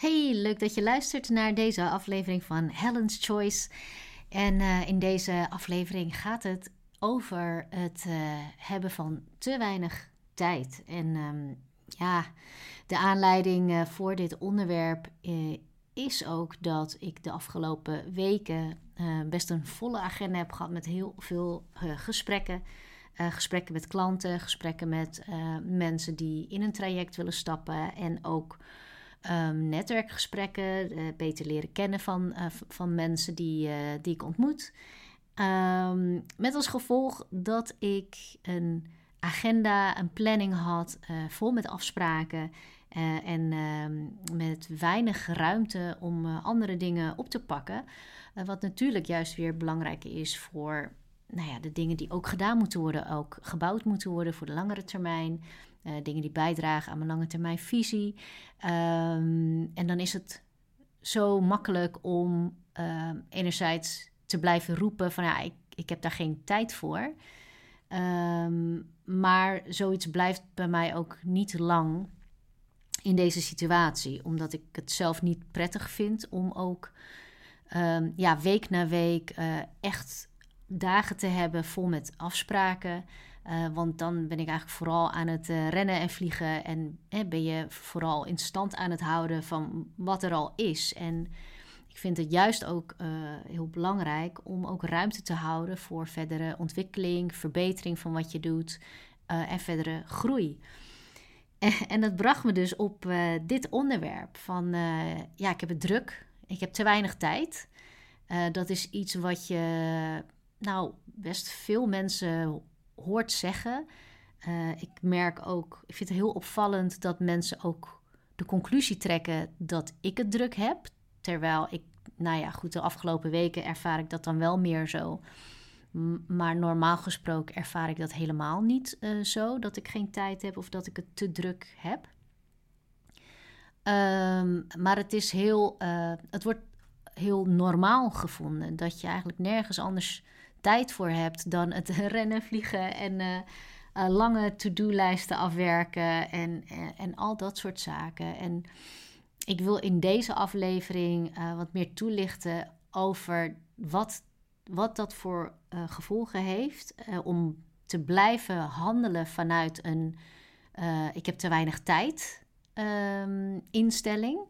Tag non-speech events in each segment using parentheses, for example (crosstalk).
Hey, leuk dat je luistert naar deze aflevering van Helen's Choice. En uh, in deze aflevering gaat het over het uh, hebben van te weinig tijd. En um, ja, de aanleiding uh, voor dit onderwerp is ook dat ik de afgelopen weken best een volle agenda heb gehad met heel veel gesprekken. gesprekken met klanten, gesprekken met mensen die in een traject willen stappen en ook um, netwerkgesprekken, uh, beter leren kennen van, uh, van mensen die, uh, die ik ontmoet. Um, met als gevolg dat ik een agenda, een planning had, vol met afspraken en um, met weinig ruimte om andere dingen op te pakken. wat natuurlijk juist weer belangrijk is voor nou ja, de dingen die ook gedaan moeten worden, ook gebouwd moeten worden voor de langere termijn. Uh, dingen die bijdragen aan mijn lange termijn visie. Um, en dan is het zo makkelijk om uh, enerzijds te blijven roepen van ja, ik, ik heb daar geen tijd voor. Um, maar zoiets blijft bij mij ook niet lang in deze situatie, omdat ik het zelf niet prettig vind om ook ja, week na week uh, echt dagen te hebben vol met afspraken. Uh, want dan ben ik eigenlijk vooral aan het uh, rennen en vliegen. En ben je vooral in stand aan het houden van wat er al is. En ik vind het juist ook uh, heel belangrijk om ook ruimte te houden voor verdere ontwikkeling, verbetering van wat je doet en verdere groei. En, (laughs) en, dat bracht me dus op dit onderwerp van ja, ik heb het druk, ik heb te weinig tijd. dat is iets wat je nou best veel mensen hoort zeggen. Uh, ik merk ook, ik vind het heel opvallend dat mensen ook de conclusie trekken dat ik het druk heb. Terwijl ik, nou ja, goed, de afgelopen weken ervaar ik dat dan wel meer zo. Maar normaal gesproken ervaar ik dat helemaal niet uh, zo. Dat ik geen tijd heb of dat ik het te druk heb. Um, maar het is heel, uh, het wordt heel normaal gevonden dat je eigenlijk nergens anders tijd voor hebt dan het (laughs) rennen, vliegen en uh, uh, lange to-do-lijsten afwerken en, en, eh, en, al dat soort zaken. En ik wil in deze aflevering wat meer toelichten over wat, wat dat voor gevolgen heeft om te blijven handelen vanuit een ik heb te weinig tijd um, instelling.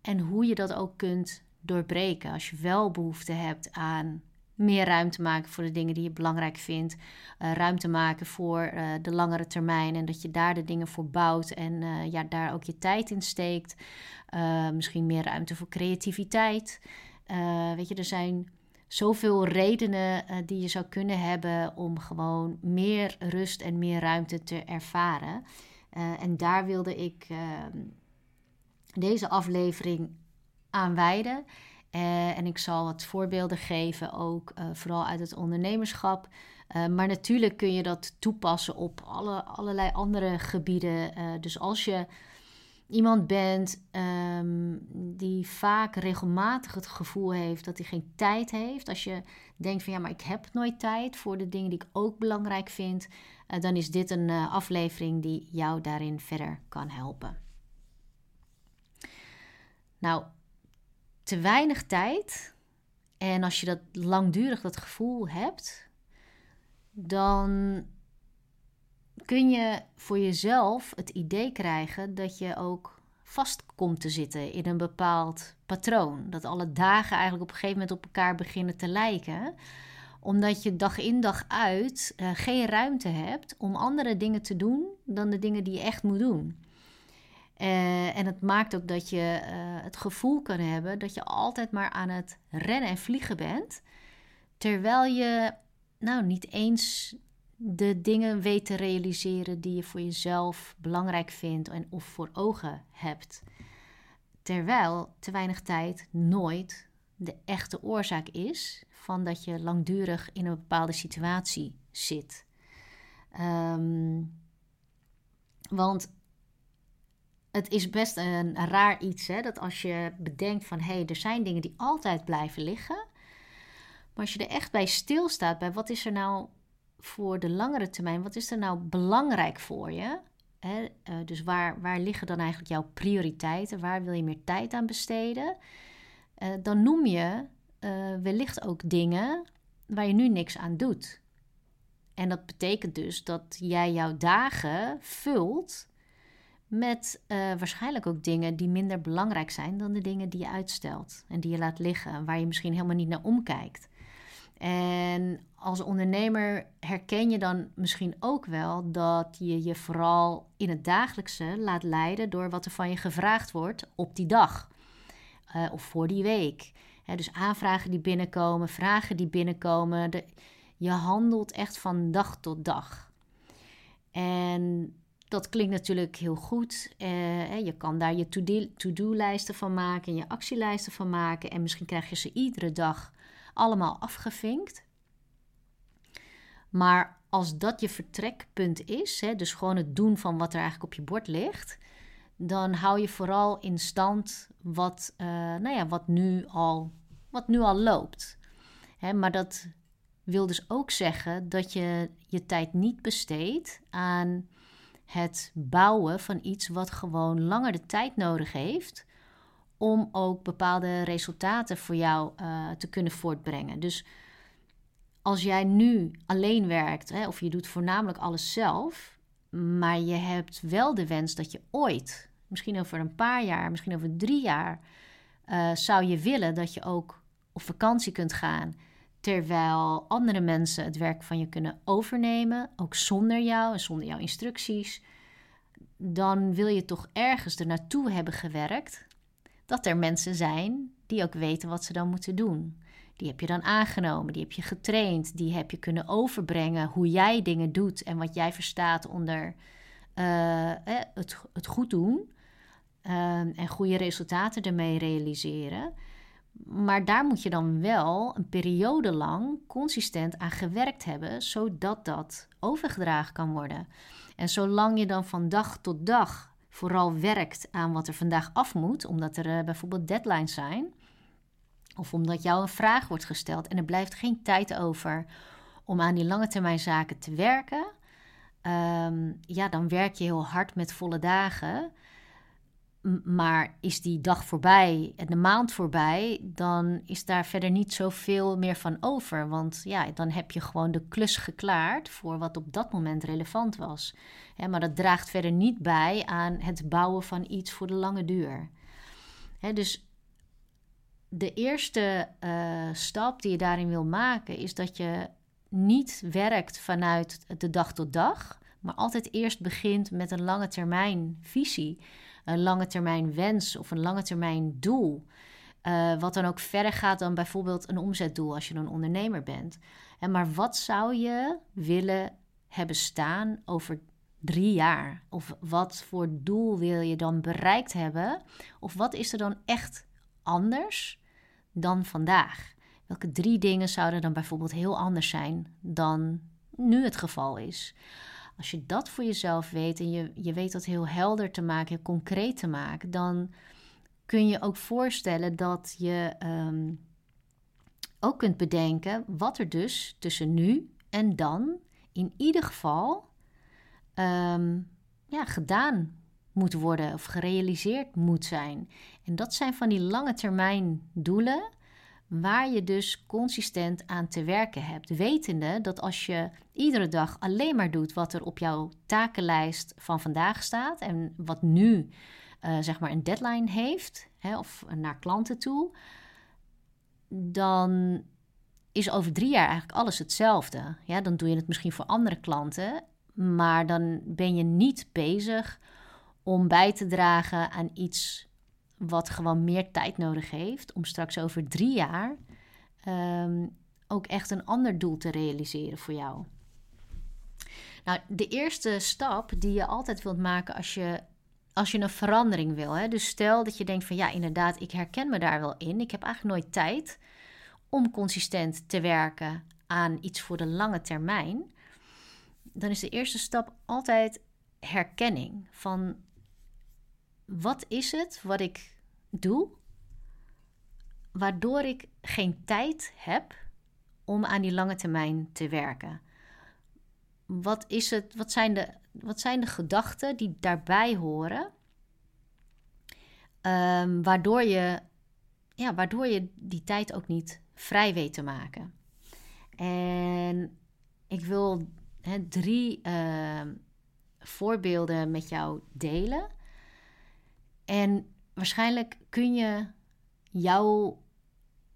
en hoe je dat ook kunt doorbreken als je wel behoefte hebt aan meer ruimte maken voor de dingen die je belangrijk vindt. Uh, ruimte maken voor uh, de langere termijn. En dat je daar de dingen voor bouwt en uh, ja, daar ook je tijd in steekt. misschien meer ruimte voor creativiteit. weet je, er zijn zoveel redenen die je zou kunnen hebben om gewoon meer rust en meer ruimte te ervaren. en daar wilde ik ehm, deze aflevering aan wijden. Uh, en ik zal wat voorbeelden geven, ook uh, vooral uit het ondernemerschap. Uh, maar natuurlijk kun je dat toepassen op alle, allerlei andere gebieden. dus als je iemand bent um, die vaak regelmatig het gevoel heeft dat hij geen tijd heeft. Als je denkt van ja, maar ik heb nooit tijd voor de dingen die ik ook belangrijk vind. dan is dit een aflevering die jou daarin verder kan helpen. Nou, te weinig tijd. En als je dat langdurig dat gevoel hebt, dan kun je voor jezelf het idee krijgen dat je ook vast komt te zitten in een bepaald patroon. Dat alle dagen eigenlijk op een gegeven moment op elkaar beginnen te lijken omdat je dag in dag uit uh, geen ruimte hebt om andere dingen te doen dan de dingen die je echt moet doen. Uh, en het maakt ook dat je uh, het gevoel kan hebben dat je altijd maar aan het rennen en vliegen bent. Terwijl je nou niet eens de dingen weet te realiseren die je voor jezelf belangrijk vindt en of voor ogen hebt. Terwijl te weinig tijd nooit de echte oorzaak is van dat je langdurig in een bepaalde situatie zit. Um, want het is best een, raar iets, hè? dat als je bedenkt van hé, hey, er zijn dingen die altijd blijven liggen. Maar als je er echt bij stilstaat, bij wat is er nou voor de langere termijn, wat is er nou belangrijk voor je? Hè? Uh, dus waar, waar liggen dan eigenlijk jouw prioriteiten? Waar wil je meer tijd aan besteden? Uh, dan noem je uh, wellicht ook dingen waar je nu niks aan doet. En dat betekent dus dat jij jouw dagen vult met waarschijnlijk ook dingen die minder belangrijk zijn dan de dingen die je uitstelt en die je laat liggen, waar je misschien helemaal niet naar omkijkt. En als ondernemer herken je dan misschien ook wel dat je je vooral in het dagelijkse laat leiden door wat er van je gevraagd wordt op die dag uh, of voor die week. dus aanvragen die binnenkomen, vragen die binnenkomen. De, je handelt echt van dag tot dag. En dat klinkt natuurlijk heel goed. Uh, je kan daar je to-do-lijsten van maken en je actielijsten van maken. En misschien krijg je ze iedere dag allemaal afgevinkt. Maar als dat je vertrekpunt is, hè, dus gewoon het doen van wat er eigenlijk op je bord ligt, dan hou je vooral in stand wat, uh, nou ja, wat, nu, al, wat nu al loopt. Hè, maar dat wil dus ook zeggen dat je je tijd niet besteedt aan het bouwen van iets wat gewoon langer de tijd nodig heeft om ook bepaalde resultaten voor jou uh, te kunnen voortbrengen. Dus als jij nu alleen werkt, hè, of je doet voornamelijk alles zelf, maar je hebt wel de wens dat je ooit, misschien over een paar jaar, misschien over drie jaar, uh, zou je willen dat je ook op vakantie kunt gaan, terwijl andere mensen het werk van je kunnen overnemen, ook zonder jou en zonder jouw instructies, dan wil je toch ergens er naartoe hebben gewerkt dat er mensen zijn die ook weten wat ze dan moeten doen. Die heb je dan aangenomen, die heb je getraind, die heb je kunnen overbrengen hoe jij dingen doet en wat jij verstaat onder uh, het, het goed doen ehm, en goede resultaten ermee realiseren. Maar daar moet je dan wel een periode lang consistent aan gewerkt hebben, zodat dat overgedragen kan worden. En zolang je dan van dag tot dag vooral werkt aan wat er vandaag af moet, omdat er uh, bijvoorbeeld deadlines zijn, of omdat jou een vraag wordt gesteld en er blijft geen tijd over om aan die lange termijn zaken te werken, um, ja, dan werk je heel hard met volle dagen. Maar is die dag voorbij en de maand voorbij, dan is daar verder niet zoveel meer van over. Want ja, dan heb je gewoon de klus geklaard voor wat op dat moment relevant was. maar dat draagt verder niet bij aan het bouwen van iets voor de lange duur. dus de eerste uh, stap die je daarin wil maken, is dat je niet werkt vanuit de dag tot dag, maar altijd eerst begint met een lange termijn visie een lange termijn wens of een lange termijn doel. Uh, wat dan ook verder gaat dan bijvoorbeeld een omzetdoel als je een ondernemer bent. En maar wat zou je willen hebben staan over drie jaar? Of wat voor doel wil je dan bereikt hebben? Of wat is er dan echt anders dan vandaag? Welke drie dingen zouden dan bijvoorbeeld heel anders zijn dan nu het geval is? Als je dat voor jezelf weet en je, je weet dat heel helder te maken, heel concreet te maken, dan kun je ook voorstellen dat je ehm, ook kunt bedenken wat er dus tussen nu en dan in ieder geval ehm, ja, gedaan moet worden of gerealiseerd moet zijn. En dat zijn van die lange termijn doelen waar je dus consistent aan te werken hebt. Wetende dat als je iedere dag alleen maar doet wat er op jouw takenlijst van vandaag staat en wat nu uh, zeg maar een deadline heeft hè, of naar klanten toe, dan is over drie jaar eigenlijk alles hetzelfde. Ja, dan doe je het misschien voor andere klanten, maar dan ben je niet bezig om bij te dragen aan iets wat gewoon meer tijd nodig heeft om straks over drie jaar ehm, ook echt een ander doel te realiseren voor jou. Nou, de eerste stap die je altijd wilt maken als je, als je een verandering wil. Hè? Dus stel dat je denkt van ja, inderdaad, ik herken me daar wel in. Ik heb eigenlijk nooit tijd om consistent te werken aan iets voor de lange termijn. Dan is de eerste stap altijd herkenning van wat is het wat ik doe, waardoor ik geen tijd heb om aan die lange termijn te werken? Wat, is het, wat zijn de wat zijn de gedachten die daarbij horen, um, waardoor, je, ja, waardoor je die tijd ook niet vrij weet te maken. En ik wil drie uh, voorbeelden met jou delen. En waarschijnlijk kun je jouw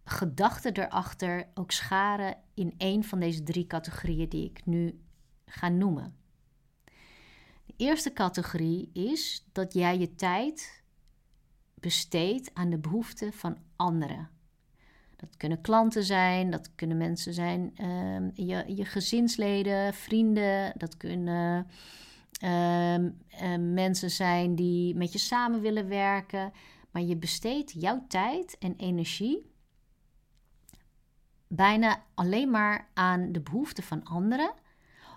gedachten erachter ook scharen in een van deze drie categorieën die ik nu ga noemen. De eerste categorie is dat jij je tijd besteedt aan de behoeften van anderen. Dat kunnen klanten zijn, dat kunnen mensen zijn, uh, je, je gezinsleden, vrienden, dat kunnen uh, mensen zijn die met je samen willen werken. Maar je besteedt jouw tijd en energie bijna alleen maar aan de behoeften van anderen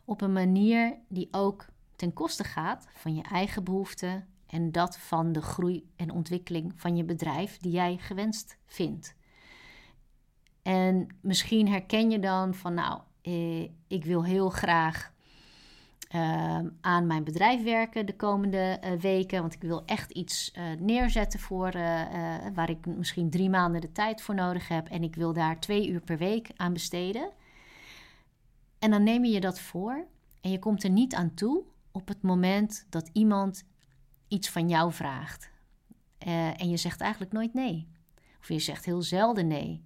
op een manier die ook ten koste gaat van je eigen behoeften en dat van de groei en ontwikkeling van je bedrijf die jij gewenst vindt. En misschien herken je dan van, nou, eh, ik wil heel graag uh, aan mijn bedrijf werken de komende uh, weken. Want ik wil echt iets uh, neerzetten voor waar ik misschien drie maanden de tijd voor nodig heb. En ik wil daar twee uur per week aan besteden. En dan neem je je dat voor en je komt er niet aan toe op het moment dat iemand iets van jou vraagt. en je zegt eigenlijk nooit nee. Of je zegt heel zelden nee.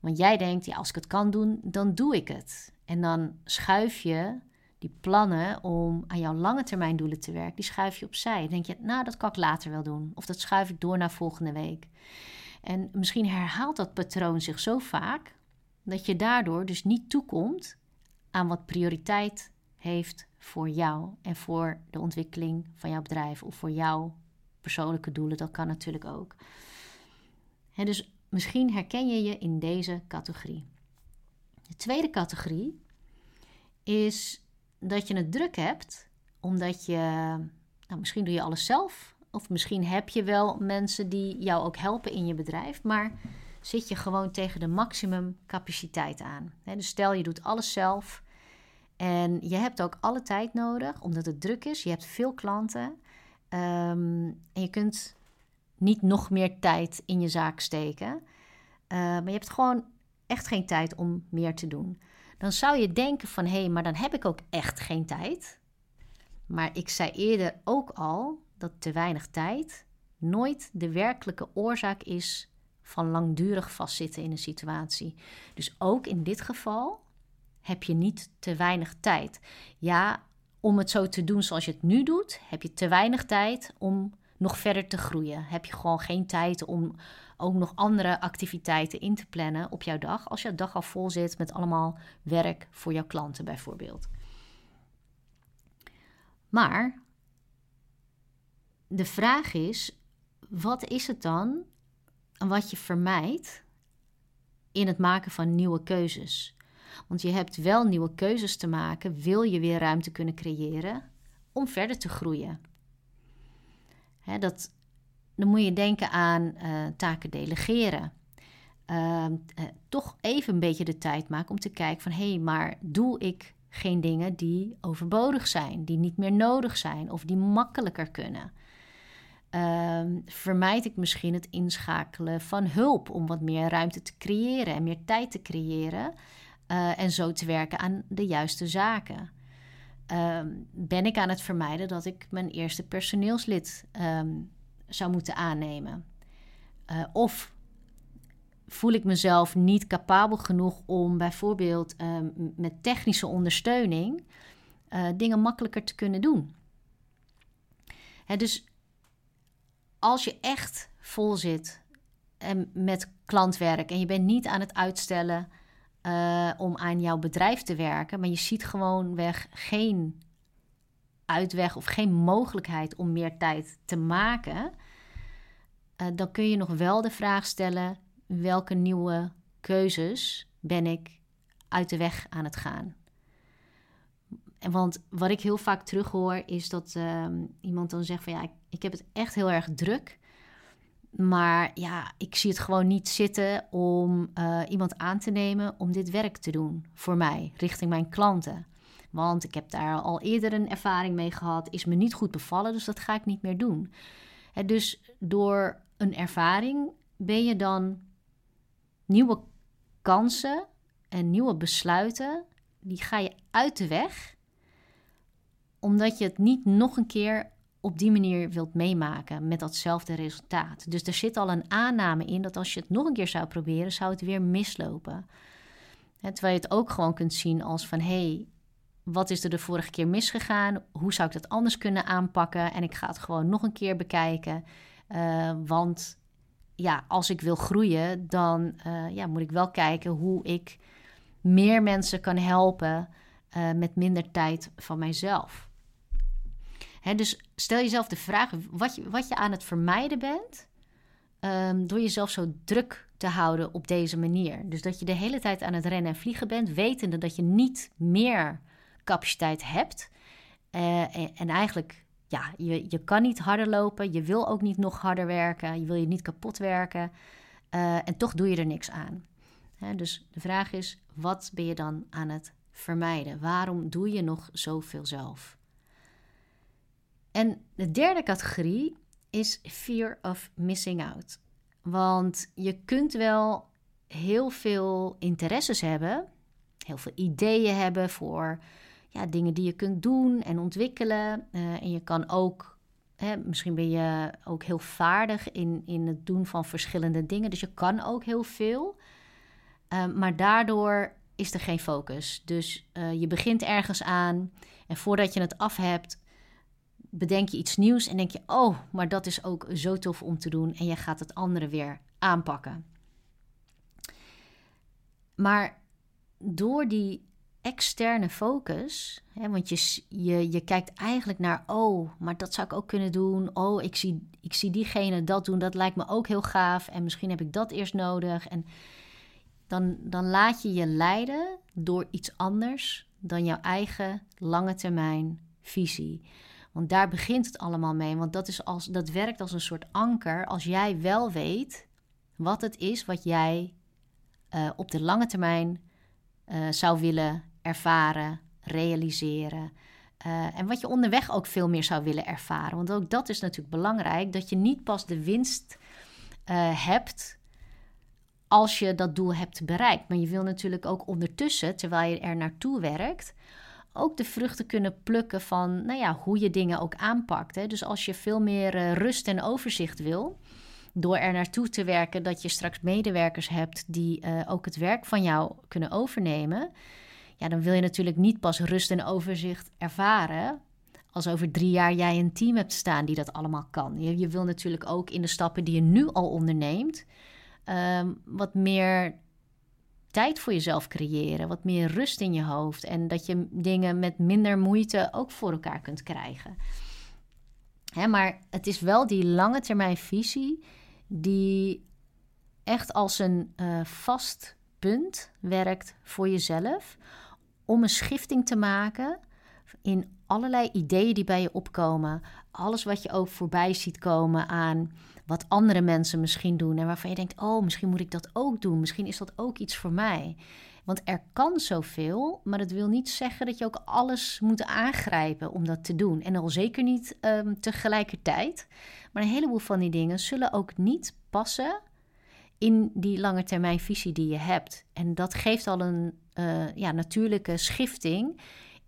Want jij denkt, ja, als ik het kan doen, dan doe ik het. En dan schuif je die plannen om aan jouw lange termijn doelen te werken, die schuif je opzij. Dan denk je, nou, dat kan ik later wel doen. Of dat schuif ik door naar volgende week. En misschien herhaalt dat patroon zich zo vaak dat je daardoor dus niet toekomt aan wat prioriteit heeft voor jou en voor de ontwikkeling van jouw bedrijf of voor jouw persoonlijke doelen. Dat kan natuurlijk ook. Dus misschien herken je je in deze categorie. De tweede categorie is dat je het druk hebt, omdat je, nou, misschien doe je alles zelf, of misschien heb je wel mensen die jou ook helpen in je bedrijf, maar zit je gewoon tegen de maximum capaciteit aan. dus stel je doet alles zelf en je hebt ook alle tijd nodig, omdat het druk is. Je hebt veel klanten ehm, en je kunt niet nog meer tijd in je zaak steken. Uh, maar je hebt gewoon echt geen tijd om meer te doen dan zou je denken van hé, hey, maar dan heb ik ook echt geen tijd. Maar ik zei eerder ook al dat te weinig tijd nooit de werkelijke oorzaak is van langdurig vastzitten in een situatie. Dus ook in dit geval heb je niet te weinig tijd. Ja, om het zo te doen zoals je het nu doet, heb je te weinig tijd om nog verder te groeien. Heb je gewoon geen tijd om ook nog andere activiteiten in te plannen op jouw dag. Als jouw dag al vol zit met allemaal werk voor jouw klanten bijvoorbeeld. Maar de vraag is: wat is het dan wat je vermijdt in het maken van nieuwe keuzes? Want je hebt wel nieuwe keuzes te maken, wil je weer ruimte kunnen creëren om verder te groeien. Dat, dan moet je denken aan uh, taken delegeren. Uh, toch even een beetje de tijd maken om te kijken van... hé, hey, maar doe ik geen dingen die overbodig zijn... die niet meer nodig zijn of die makkelijker kunnen? Uh, vermijd ik misschien het inschakelen van hulp... om wat meer ruimte te creëren en meer tijd te creëren... Uh, en zo te werken aan de juiste zaken... Ehm, ben ik aan het vermijden dat ik mijn eerste personeelslid um, zou moeten aannemen? Uh, of voel ik mezelf niet capabel genoeg om bijvoorbeeld uh, met technische ondersteuning uh, dingen makkelijker te kunnen doen? Hè, dus als je echt vol zit en met klantwerk en je bent niet aan het uitstellen uh, om aan jouw bedrijf te werken, maar je ziet gewoon weg geen uitweg of geen mogelijkheid om meer tijd te maken, uh, dan kun je nog wel de vraag stellen: welke nieuwe keuzes ben ik uit de weg aan het gaan? En want wat ik heel vaak terughoor is dat uh, iemand dan zegt van ja, ik, ik, heb het echt heel erg druk. Maar ja, ik zie het gewoon niet zitten om uh, iemand aan te nemen om dit werk te doen voor mij, richting mijn klanten. Want ik heb daar al eerder een ervaring mee gehad, is me niet goed bevallen, dus dat ga ik niet meer doen. dus door een ervaring ben je dan nieuwe kansen en nieuwe besluiten, die ga je uit de weg, omdat je het niet nog een keer op die manier wilt meemaken met datzelfde resultaat. Dus er zit al een aanname in dat als je het nog een keer zou proberen, zou het weer mislopen. terwijl je het ook gewoon kunt zien als van hé, hey, wat is er de vorige keer misgegaan? Hoe zou ik dat anders kunnen aanpakken? En ik ga het gewoon nog een keer bekijken. Uh, want ja, als ik wil groeien, dan uh, ja, moet ik wel kijken hoe ik meer mensen kan helpen uh, met minder tijd van mijzelf. Dus stel jezelf de vraag wat je, wat je aan het vermijden bent, um, door jezelf zo druk te houden op deze manier. Dus dat je de hele tijd aan het rennen en vliegen bent, wetende dat je niet meer capaciteit hebt. Uh, en, en, eigenlijk, ja, je, je kan niet harder lopen, je wil ook niet nog harder werken, je wil je niet kapot werken. Uh, en toch doe je er niks aan. Dus de vraag is, wat ben je dan aan het vermijden? Waarom doe je nog zoveel zelf? En de derde categorie is fear of missing out. Want je kunt wel heel veel interesses hebben, heel veel ideeën hebben voor ja, dingen die je kunt doen en ontwikkelen. Uh, en je kan ook, hè, misschien ben je ook heel vaardig in, in het doen van verschillende dingen. Dus je kan ook heel veel. Uh, maar daardoor is er geen focus. Dus uh, je begint ergens aan en voordat je het af hebt, bedenk je iets nieuws en denk je: oh, maar dat is ook zo tof om te doen. En je gaat het andere weer aanpakken. Maar door die externe focus, hè, want je, je, je kijkt eigenlijk naar: oh, maar dat zou ik ook kunnen doen. Oh, ik zie, ik zie diegene dat doen, dat lijkt me ook heel gaaf. En misschien heb ik dat eerst nodig. En dan, dan laat je je leiden door iets anders dan jouw eigen lange termijn visie. Want daar begint het allemaal mee. Want dat, is als, dat werkt als een soort anker. Als jij wel weet wat het is wat jij uh, op de lange termijn uh, zou willen ervaren, realiseren. Uh, en wat je onderweg ook veel meer zou willen ervaren. Want ook dat is natuurlijk belangrijk. Dat je niet pas de winst hebt als je dat doel hebt bereikt. Maar je wil natuurlijk ook ondertussen, terwijl je er naartoe werkt, ook de vruchten kunnen plukken van nou ja, hoe je dingen ook aanpakt. Hè. Dus als je veel meer uh, rust en overzicht wil, door er naartoe te werken dat je straks medewerkers hebt die uh, ook het werk van jou kunnen overnemen, ja, dan wil je natuurlijk niet pas rust en overzicht ervaren als over drie jaar jij een team hebt staan die dat allemaal kan. Je, je wil natuurlijk ook in de stappen die je nu al onderneemt, um, wat meer tijd voor jezelf creëren, wat meer rust in je hoofd en dat je dingen met minder moeite ook voor elkaar kunt krijgen. Hè, maar het is wel die lange termijn visie die echt als een uh, vast punt werkt voor jezelf om een schifting te maken in allerlei ideeën die bij je opkomen, alles wat je ook voorbij ziet komen aan wat andere mensen misschien doen en waarvan je denkt: oh, misschien moet ik dat ook doen, misschien is dat ook iets voor mij. Want er kan zoveel, maar dat wil niet zeggen dat je ook alles moet aangrijpen om dat te doen. En al zeker niet um, tegelijkertijd. Maar een heleboel van die dingen zullen ook niet passen in die lange termijn visie die je hebt. En dat geeft al een uh, ja, natuurlijke schifting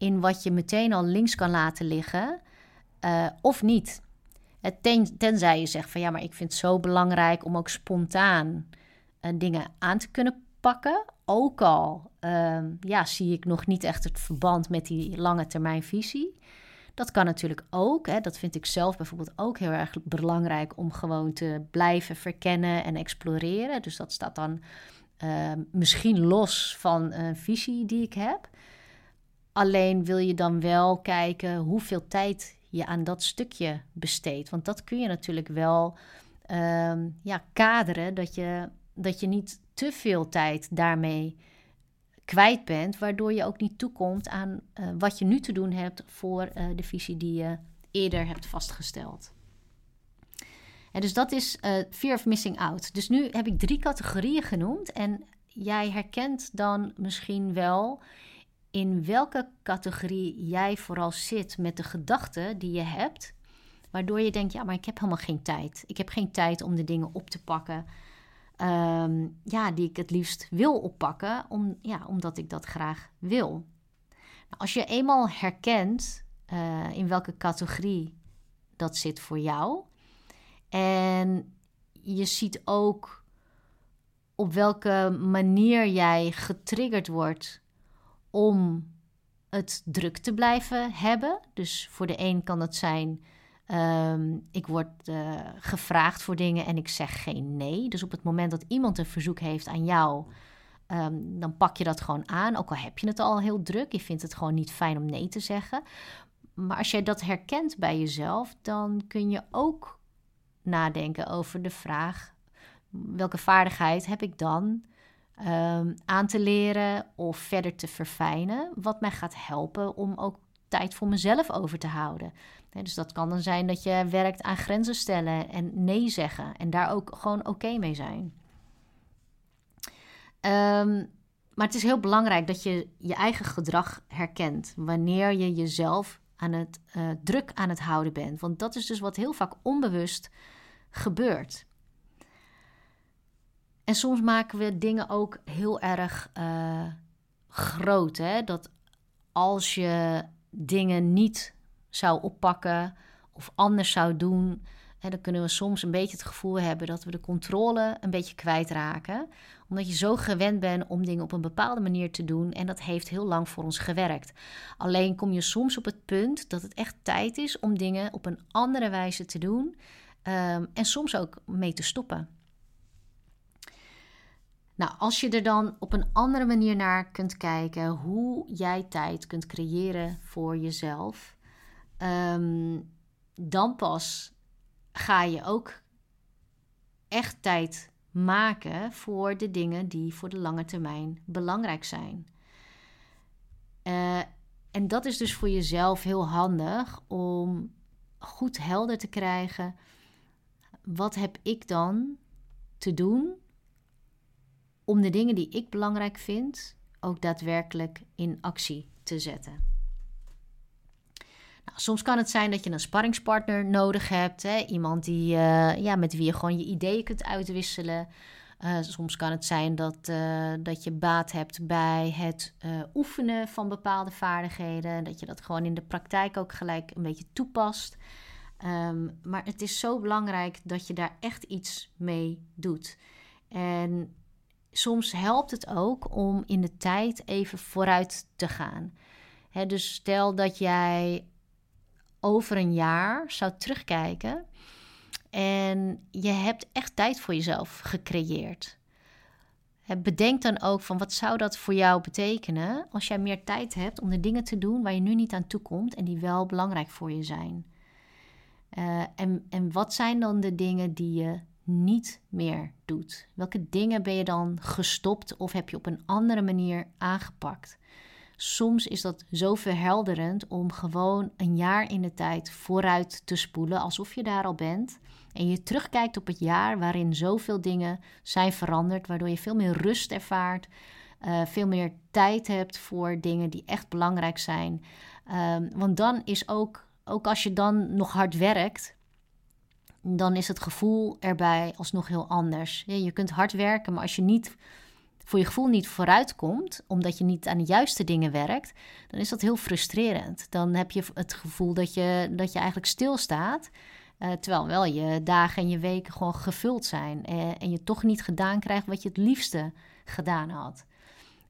in wat je meteen al links kan laten liggen uh, of niet. Ten, tenzij je zegt van ja, maar ik vind het zo belangrijk om ook spontaan uh, dingen aan te kunnen pakken. Ook al uh, ja, zie ik nog niet echt het verband met die lange termijn visie. Dat kan natuurlijk ook. Hè. Dat vind ik zelf bijvoorbeeld ook heel erg belangrijk om gewoon te blijven verkennen en exploreren. Dus dat staat dan uh, misschien los van een visie die ik heb. Alleen wil je dan wel kijken hoeveel tijd je aan dat stukje besteedt. Want dat kun je natuurlijk wel uh, ja, kaderen, dat je, dat je niet te veel tijd daarmee kwijt bent, waardoor je ook niet toekomt aan uh, wat je nu te doen hebt voor uh, de visie die je eerder hebt vastgesteld. En dus dat is uh, fear of missing out. Dus nu heb ik drie categorieën genoemd en jij herkent dan misschien wel in welke categorie jij vooral zit met de gedachten die je hebt, waardoor je denkt: ja, maar ik heb helemaal geen tijd. Ik heb geen tijd om de dingen op te pakken. Ehm, ja, die ik het liefst wil oppakken, om, ja, omdat ik dat graag wil. Nou, als je eenmaal herkent uh, in welke categorie dat zit voor jou, en je ziet ook op welke manier jij getriggerd wordt om het druk te blijven hebben. Dus voor de een kan het zijn Ehm, ik word uh, gevraagd voor dingen en ik zeg geen nee. Dus op het moment dat iemand een verzoek heeft aan jou, ehm, dan pak je dat gewoon aan. Ook al heb je het al heel druk, je vindt het gewoon niet fijn om nee te zeggen. Maar als jij dat herkent bij jezelf, dan kun je ook nadenken over de vraag: welke vaardigheid heb ik dan um, aan te leren of verder te verfijnen, wat mij gaat helpen om ook tijd voor mezelf over te houden. dus dat kan dan zijn dat je werkt aan grenzen stellen en nee zeggen en daar ook gewoon oké mee zijn. Ehm, maar het is heel belangrijk dat je je eigen gedrag herkent wanneer je jezelf aan het uh, druk aan het houden bent. Want dat is dus wat heel vaak onbewust gebeurt. En soms maken we dingen ook heel erg uh, groot. Hè? Dat als je dingen niet zou oppakken of anders zou doen, hè, dan kunnen we soms een beetje het gevoel hebben dat we de controle een beetje kwijtraken. Omdat je zo gewend bent om dingen op een bepaalde manier te doen en dat heeft heel lang voor ons gewerkt. Alleen kom je soms op het punt dat het echt tijd is om dingen op een andere wijze te doen um, en soms ook mee te stoppen. Nou, als je er dan op een andere manier naar kunt kijken, hoe jij tijd kunt creëren voor jezelf, ehm, dan pas ga je ook echt tijd maken voor de dingen die voor de lange termijn belangrijk zijn. Uh, en dat is dus voor jezelf heel handig om goed helder te krijgen. Wat heb ik dan te doen om de dingen die ik belangrijk vind ook daadwerkelijk in actie te zetten. Nou, soms kan het zijn dat je een sparringspartner nodig hebt, hè? iemand die, uh, ja, met wie je gewoon je ideeën kunt uitwisselen. Uh, soms kan het zijn dat, uh, dat je baat hebt bij het oefenen van bepaalde vaardigheden, dat je dat gewoon in de praktijk ook gelijk een beetje toepast. Um, maar het is zo belangrijk dat je daar echt iets mee doet. En soms helpt het ook om in de tijd even vooruit te gaan. dus stel dat jij over een jaar zou terugkijken en je hebt echt tijd voor jezelf gecreëerd. bedenk dan ook van wat zou dat voor jou betekenen als jij meer tijd hebt om de dingen te doen waar je nu niet aan toe komt en die wel belangrijk voor je zijn. Uh, en, en wat zijn dan de dingen die je niet meer doet? Welke dingen ben je dan gestopt of heb je op een andere manier aangepakt? Soms is dat zo verhelderend om gewoon een jaar in de tijd vooruit te spoelen, alsof je daar al bent. En je terugkijkt op het jaar waarin zoveel dingen zijn veranderd, waardoor je veel meer rust ervaart, uh, veel meer tijd hebt voor dingen die echt belangrijk zijn. Um, want dan is ook, ook als je dan nog hard werkt, dan is het gevoel erbij alsnog heel anders. je kunt hard werken, maar als je niet voor je gevoel niet vooruit komt, omdat je niet aan de juiste dingen werkt, dan is dat heel frustrerend. Dan heb je het gevoel dat je, dat je eigenlijk stilstaat. Uh, terwijl wel je dagen en je weken gewoon gevuld zijn. Uh, en je toch niet gedaan krijgt wat je het liefste gedaan had.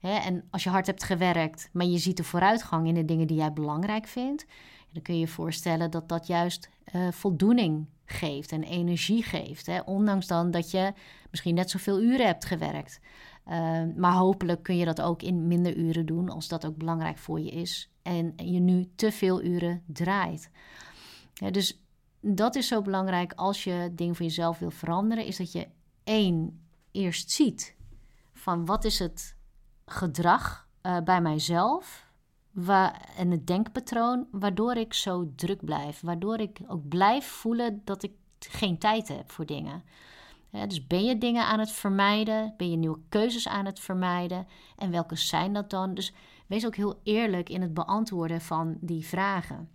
Hè? En als je hard hebt gewerkt, maar je ziet de vooruitgang in de dingen die jij belangrijk vindt, dan kun je je voorstellen dat dat juist uh, voldoening geeft en energie geeft. Hè? Ondanks dan dat je misschien net zoveel uren hebt gewerkt. Uh, maar hopelijk kun je dat ook in minder uren doen als dat ook belangrijk voor je is. En je nu te veel uren draait. Dus dat is zo belangrijk als je dingen voor jezelf wil veranderen. Is dat je één eerst ziet van wat is het gedrag uh, bij mijzelf en het denkpatroon waardoor ik zo druk blijf. Waardoor ik ook blijf voelen dat ik geen tijd heb voor dingen. dus ben je dingen aan het vermijden? Ben je nieuwe keuzes aan het vermijden? En welke zijn dat dan? Dus wees ook heel eerlijk in het beantwoorden van die vragen.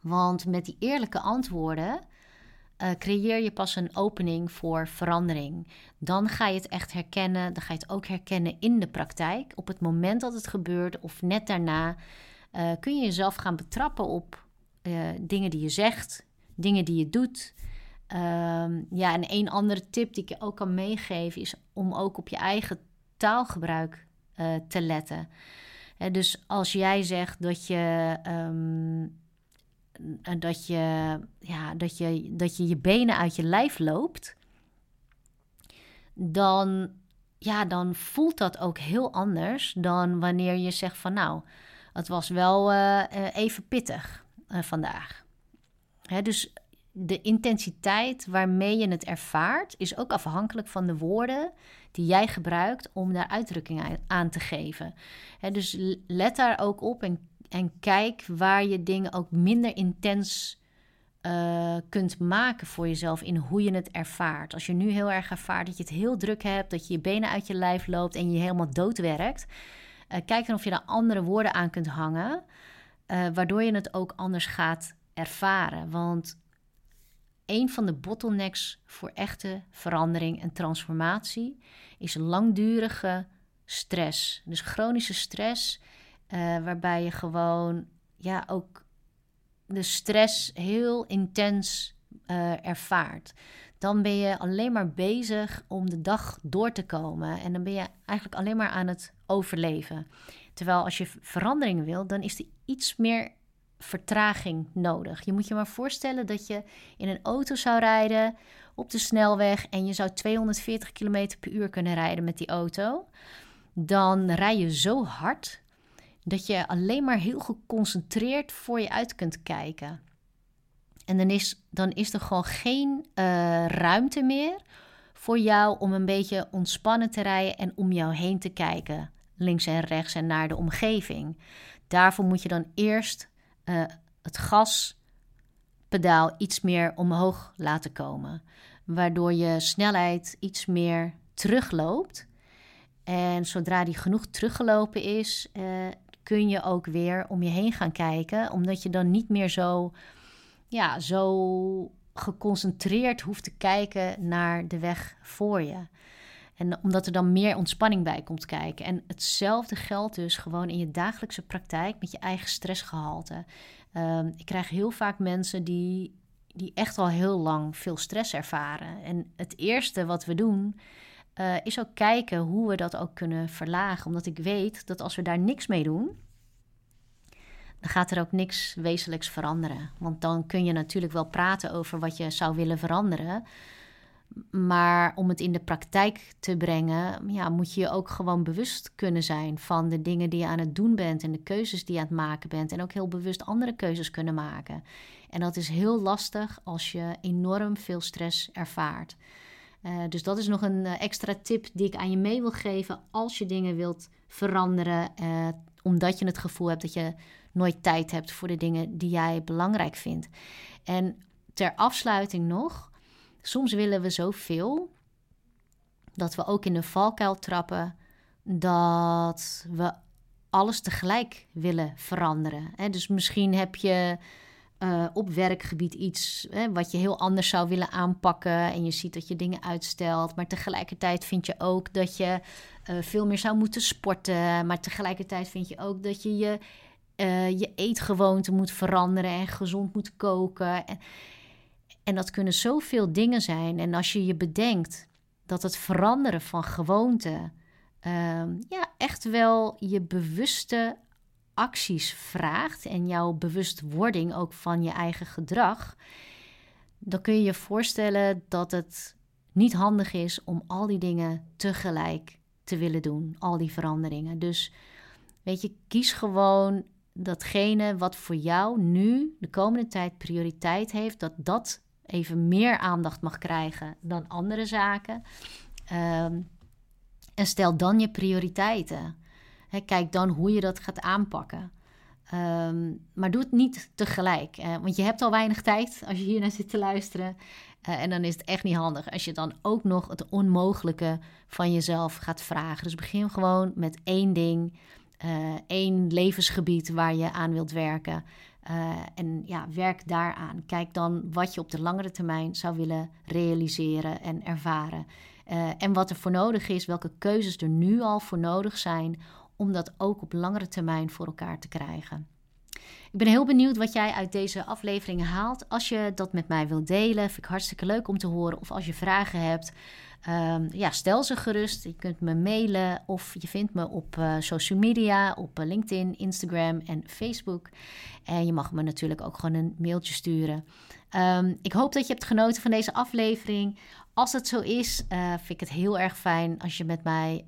Want met die eerlijke antwoorden uh, creëer je pas een opening voor verandering. Dan ga je het echt herkennen. Dan ga je het ook herkennen in de praktijk. Op het moment dat het gebeurt of net daarna uh, kun je jezelf gaan betrappen op uh, dingen die je zegt, dingen die je doet. Ehm, ja, en een andere tip die ik je ook kan meegeven is om ook op je eigen taalgebruik te letten. dus als jij zegt dat je. Um, dat je, ja, dat, je, dat je je benen uit je lijf loopt, dan, ja, dan voelt dat ook heel anders dan wanneer je zegt van nou, het was wel uh, even pittig uh, vandaag. Hè, dus de intensiteit waarmee je het ervaart is ook afhankelijk van de woorden die jij gebruikt om daar uitdrukking aan te geven. Hè, dus let daar ook op en en kijk waar je dingen ook minder intens uh, kunt maken voor jezelf in hoe je het ervaart. Als je nu heel erg ervaart dat je het heel druk hebt, dat je je benen uit je lijf loopt en je helemaal doodwerkt, uh, kijk dan of je daar andere woorden aan kunt hangen, uh, waardoor je het ook anders gaat ervaren. Want een van de bottlenecks voor echte verandering en transformatie is langdurige stress. Dus chronische stress uh, waarbij je gewoon ja, ook de stress heel intens uh, ervaart. Dan ben je alleen maar bezig om de dag door te komen. En dan ben je eigenlijk alleen maar aan het overleven. Terwijl als je verandering wil, dan is er iets meer vertraging nodig. Je moet je maar voorstellen dat je in een auto zou rijden op de snelweg en je zou 240 km per uur kunnen rijden met die auto. Dan rij je zo hard dat je alleen maar heel geconcentreerd voor je uit kunt kijken. En dan is, dan is er gewoon geen uh, ruimte meer voor jou om een beetje ontspannen te rijden en om jou heen te kijken, links en rechts en naar de omgeving. Daarvoor moet je dan eerst uh, het gaspedaal iets meer omhoog laten komen, waardoor je snelheid iets meer terugloopt. En zodra die genoeg teruggelopen is, uh, kun je ook weer om je heen gaan kijken, omdat je dan niet meer zo, ja, zo geconcentreerd hoeft te kijken naar de weg voor je. En omdat er dan meer ontspanning bij komt kijken. En hetzelfde geldt dus gewoon in je dagelijkse praktijk met je eigen stressgehalte. Um, ik krijg heel vaak mensen die, die echt al heel lang veel stress ervaren. En het eerste wat we doen, uh, is ook kijken hoe we dat ook kunnen verlagen. Omdat ik weet dat als we daar niks mee doen, dan gaat er ook niks wezenlijks veranderen. Want dan kun je natuurlijk wel praten over wat je zou willen veranderen. Maar om het in de praktijk te brengen, ja, moet je je ook gewoon bewust kunnen zijn van de dingen die je aan het doen bent en de keuzes die je aan het maken bent. En ook heel bewust andere keuzes kunnen maken. En dat is heel lastig als je enorm veel stress ervaart. Uh, dus dat is nog een uh, extra tip die ik aan je mee wil geven als je dingen wilt veranderen. Uh, omdat je het gevoel hebt dat je nooit tijd hebt voor de dingen die jij belangrijk vindt. En ter afsluiting nog, soms willen we zoveel dat we ook in de valkuil trappen dat we alles tegelijk willen veranderen. Dus misschien heb je uh, op werkgebied iets hè, wat je heel anders zou willen aanpakken. En je ziet dat je dingen uitstelt. Maar tegelijkertijd vind je ook dat je uh, veel meer zou moeten sporten. Maar tegelijkertijd vind je ook dat je je, uh, je eetgewoonte moet veranderen en gezond moet koken. En, en dat kunnen zoveel dingen zijn. En als je je bedenkt dat het veranderen van gewoonten. ja, echt wel je bewuste acties vraagt en jouw bewustwording ook van je eigen gedrag, dan kun je je voorstellen dat het niet handig is om al die dingen tegelijk te willen doen, al die veranderingen. Dus weet je, kies gewoon datgene wat voor jou nu de komende tijd prioriteit heeft, dat dat even meer aandacht mag krijgen dan andere zaken. Um, en stel dan je prioriteiten kijk dan hoe je dat gaat aanpakken. Ehm, maar doe het niet tegelijk. want je hebt al weinig tijd als je hier naar zit te luisteren. Uh, en dan is het echt niet handig als je dan ook nog het onmogelijke van jezelf gaat vragen. Dus begin gewoon met één ding. één levensgebied waar je aan wilt werken. en ja, werk daaraan. Kijk dan wat je op de langere termijn zou willen realiseren en ervaren. en wat er voor nodig is, welke keuzes er nu al voor nodig zijn om dat ook op langere termijn voor elkaar te krijgen. Ik ben heel benieuwd wat jij uit deze afleveringen haalt. Als je dat met mij wilt delen, vind ik hartstikke leuk om te horen. Of als je vragen hebt, um, ja, stel ze gerust. Je kunt me mailen of je vindt me op uh, social media, op uh, LinkedIn, Instagram en Facebook. En je mag me natuurlijk ook gewoon een mailtje sturen. Um, ik hoop dat je hebt genoten van deze aflevering. Als het zo is, uh, vind ik het heel erg fijn als je met mij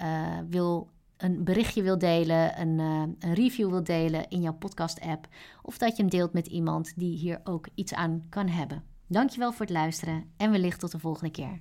wil een berichtje wil delen, een, uh, een review wil delen in jouw podcast-app. Of dat je hem deelt met iemand die hier ook iets aan kan hebben. Dankjewel voor het luisteren en wellicht tot de volgende keer.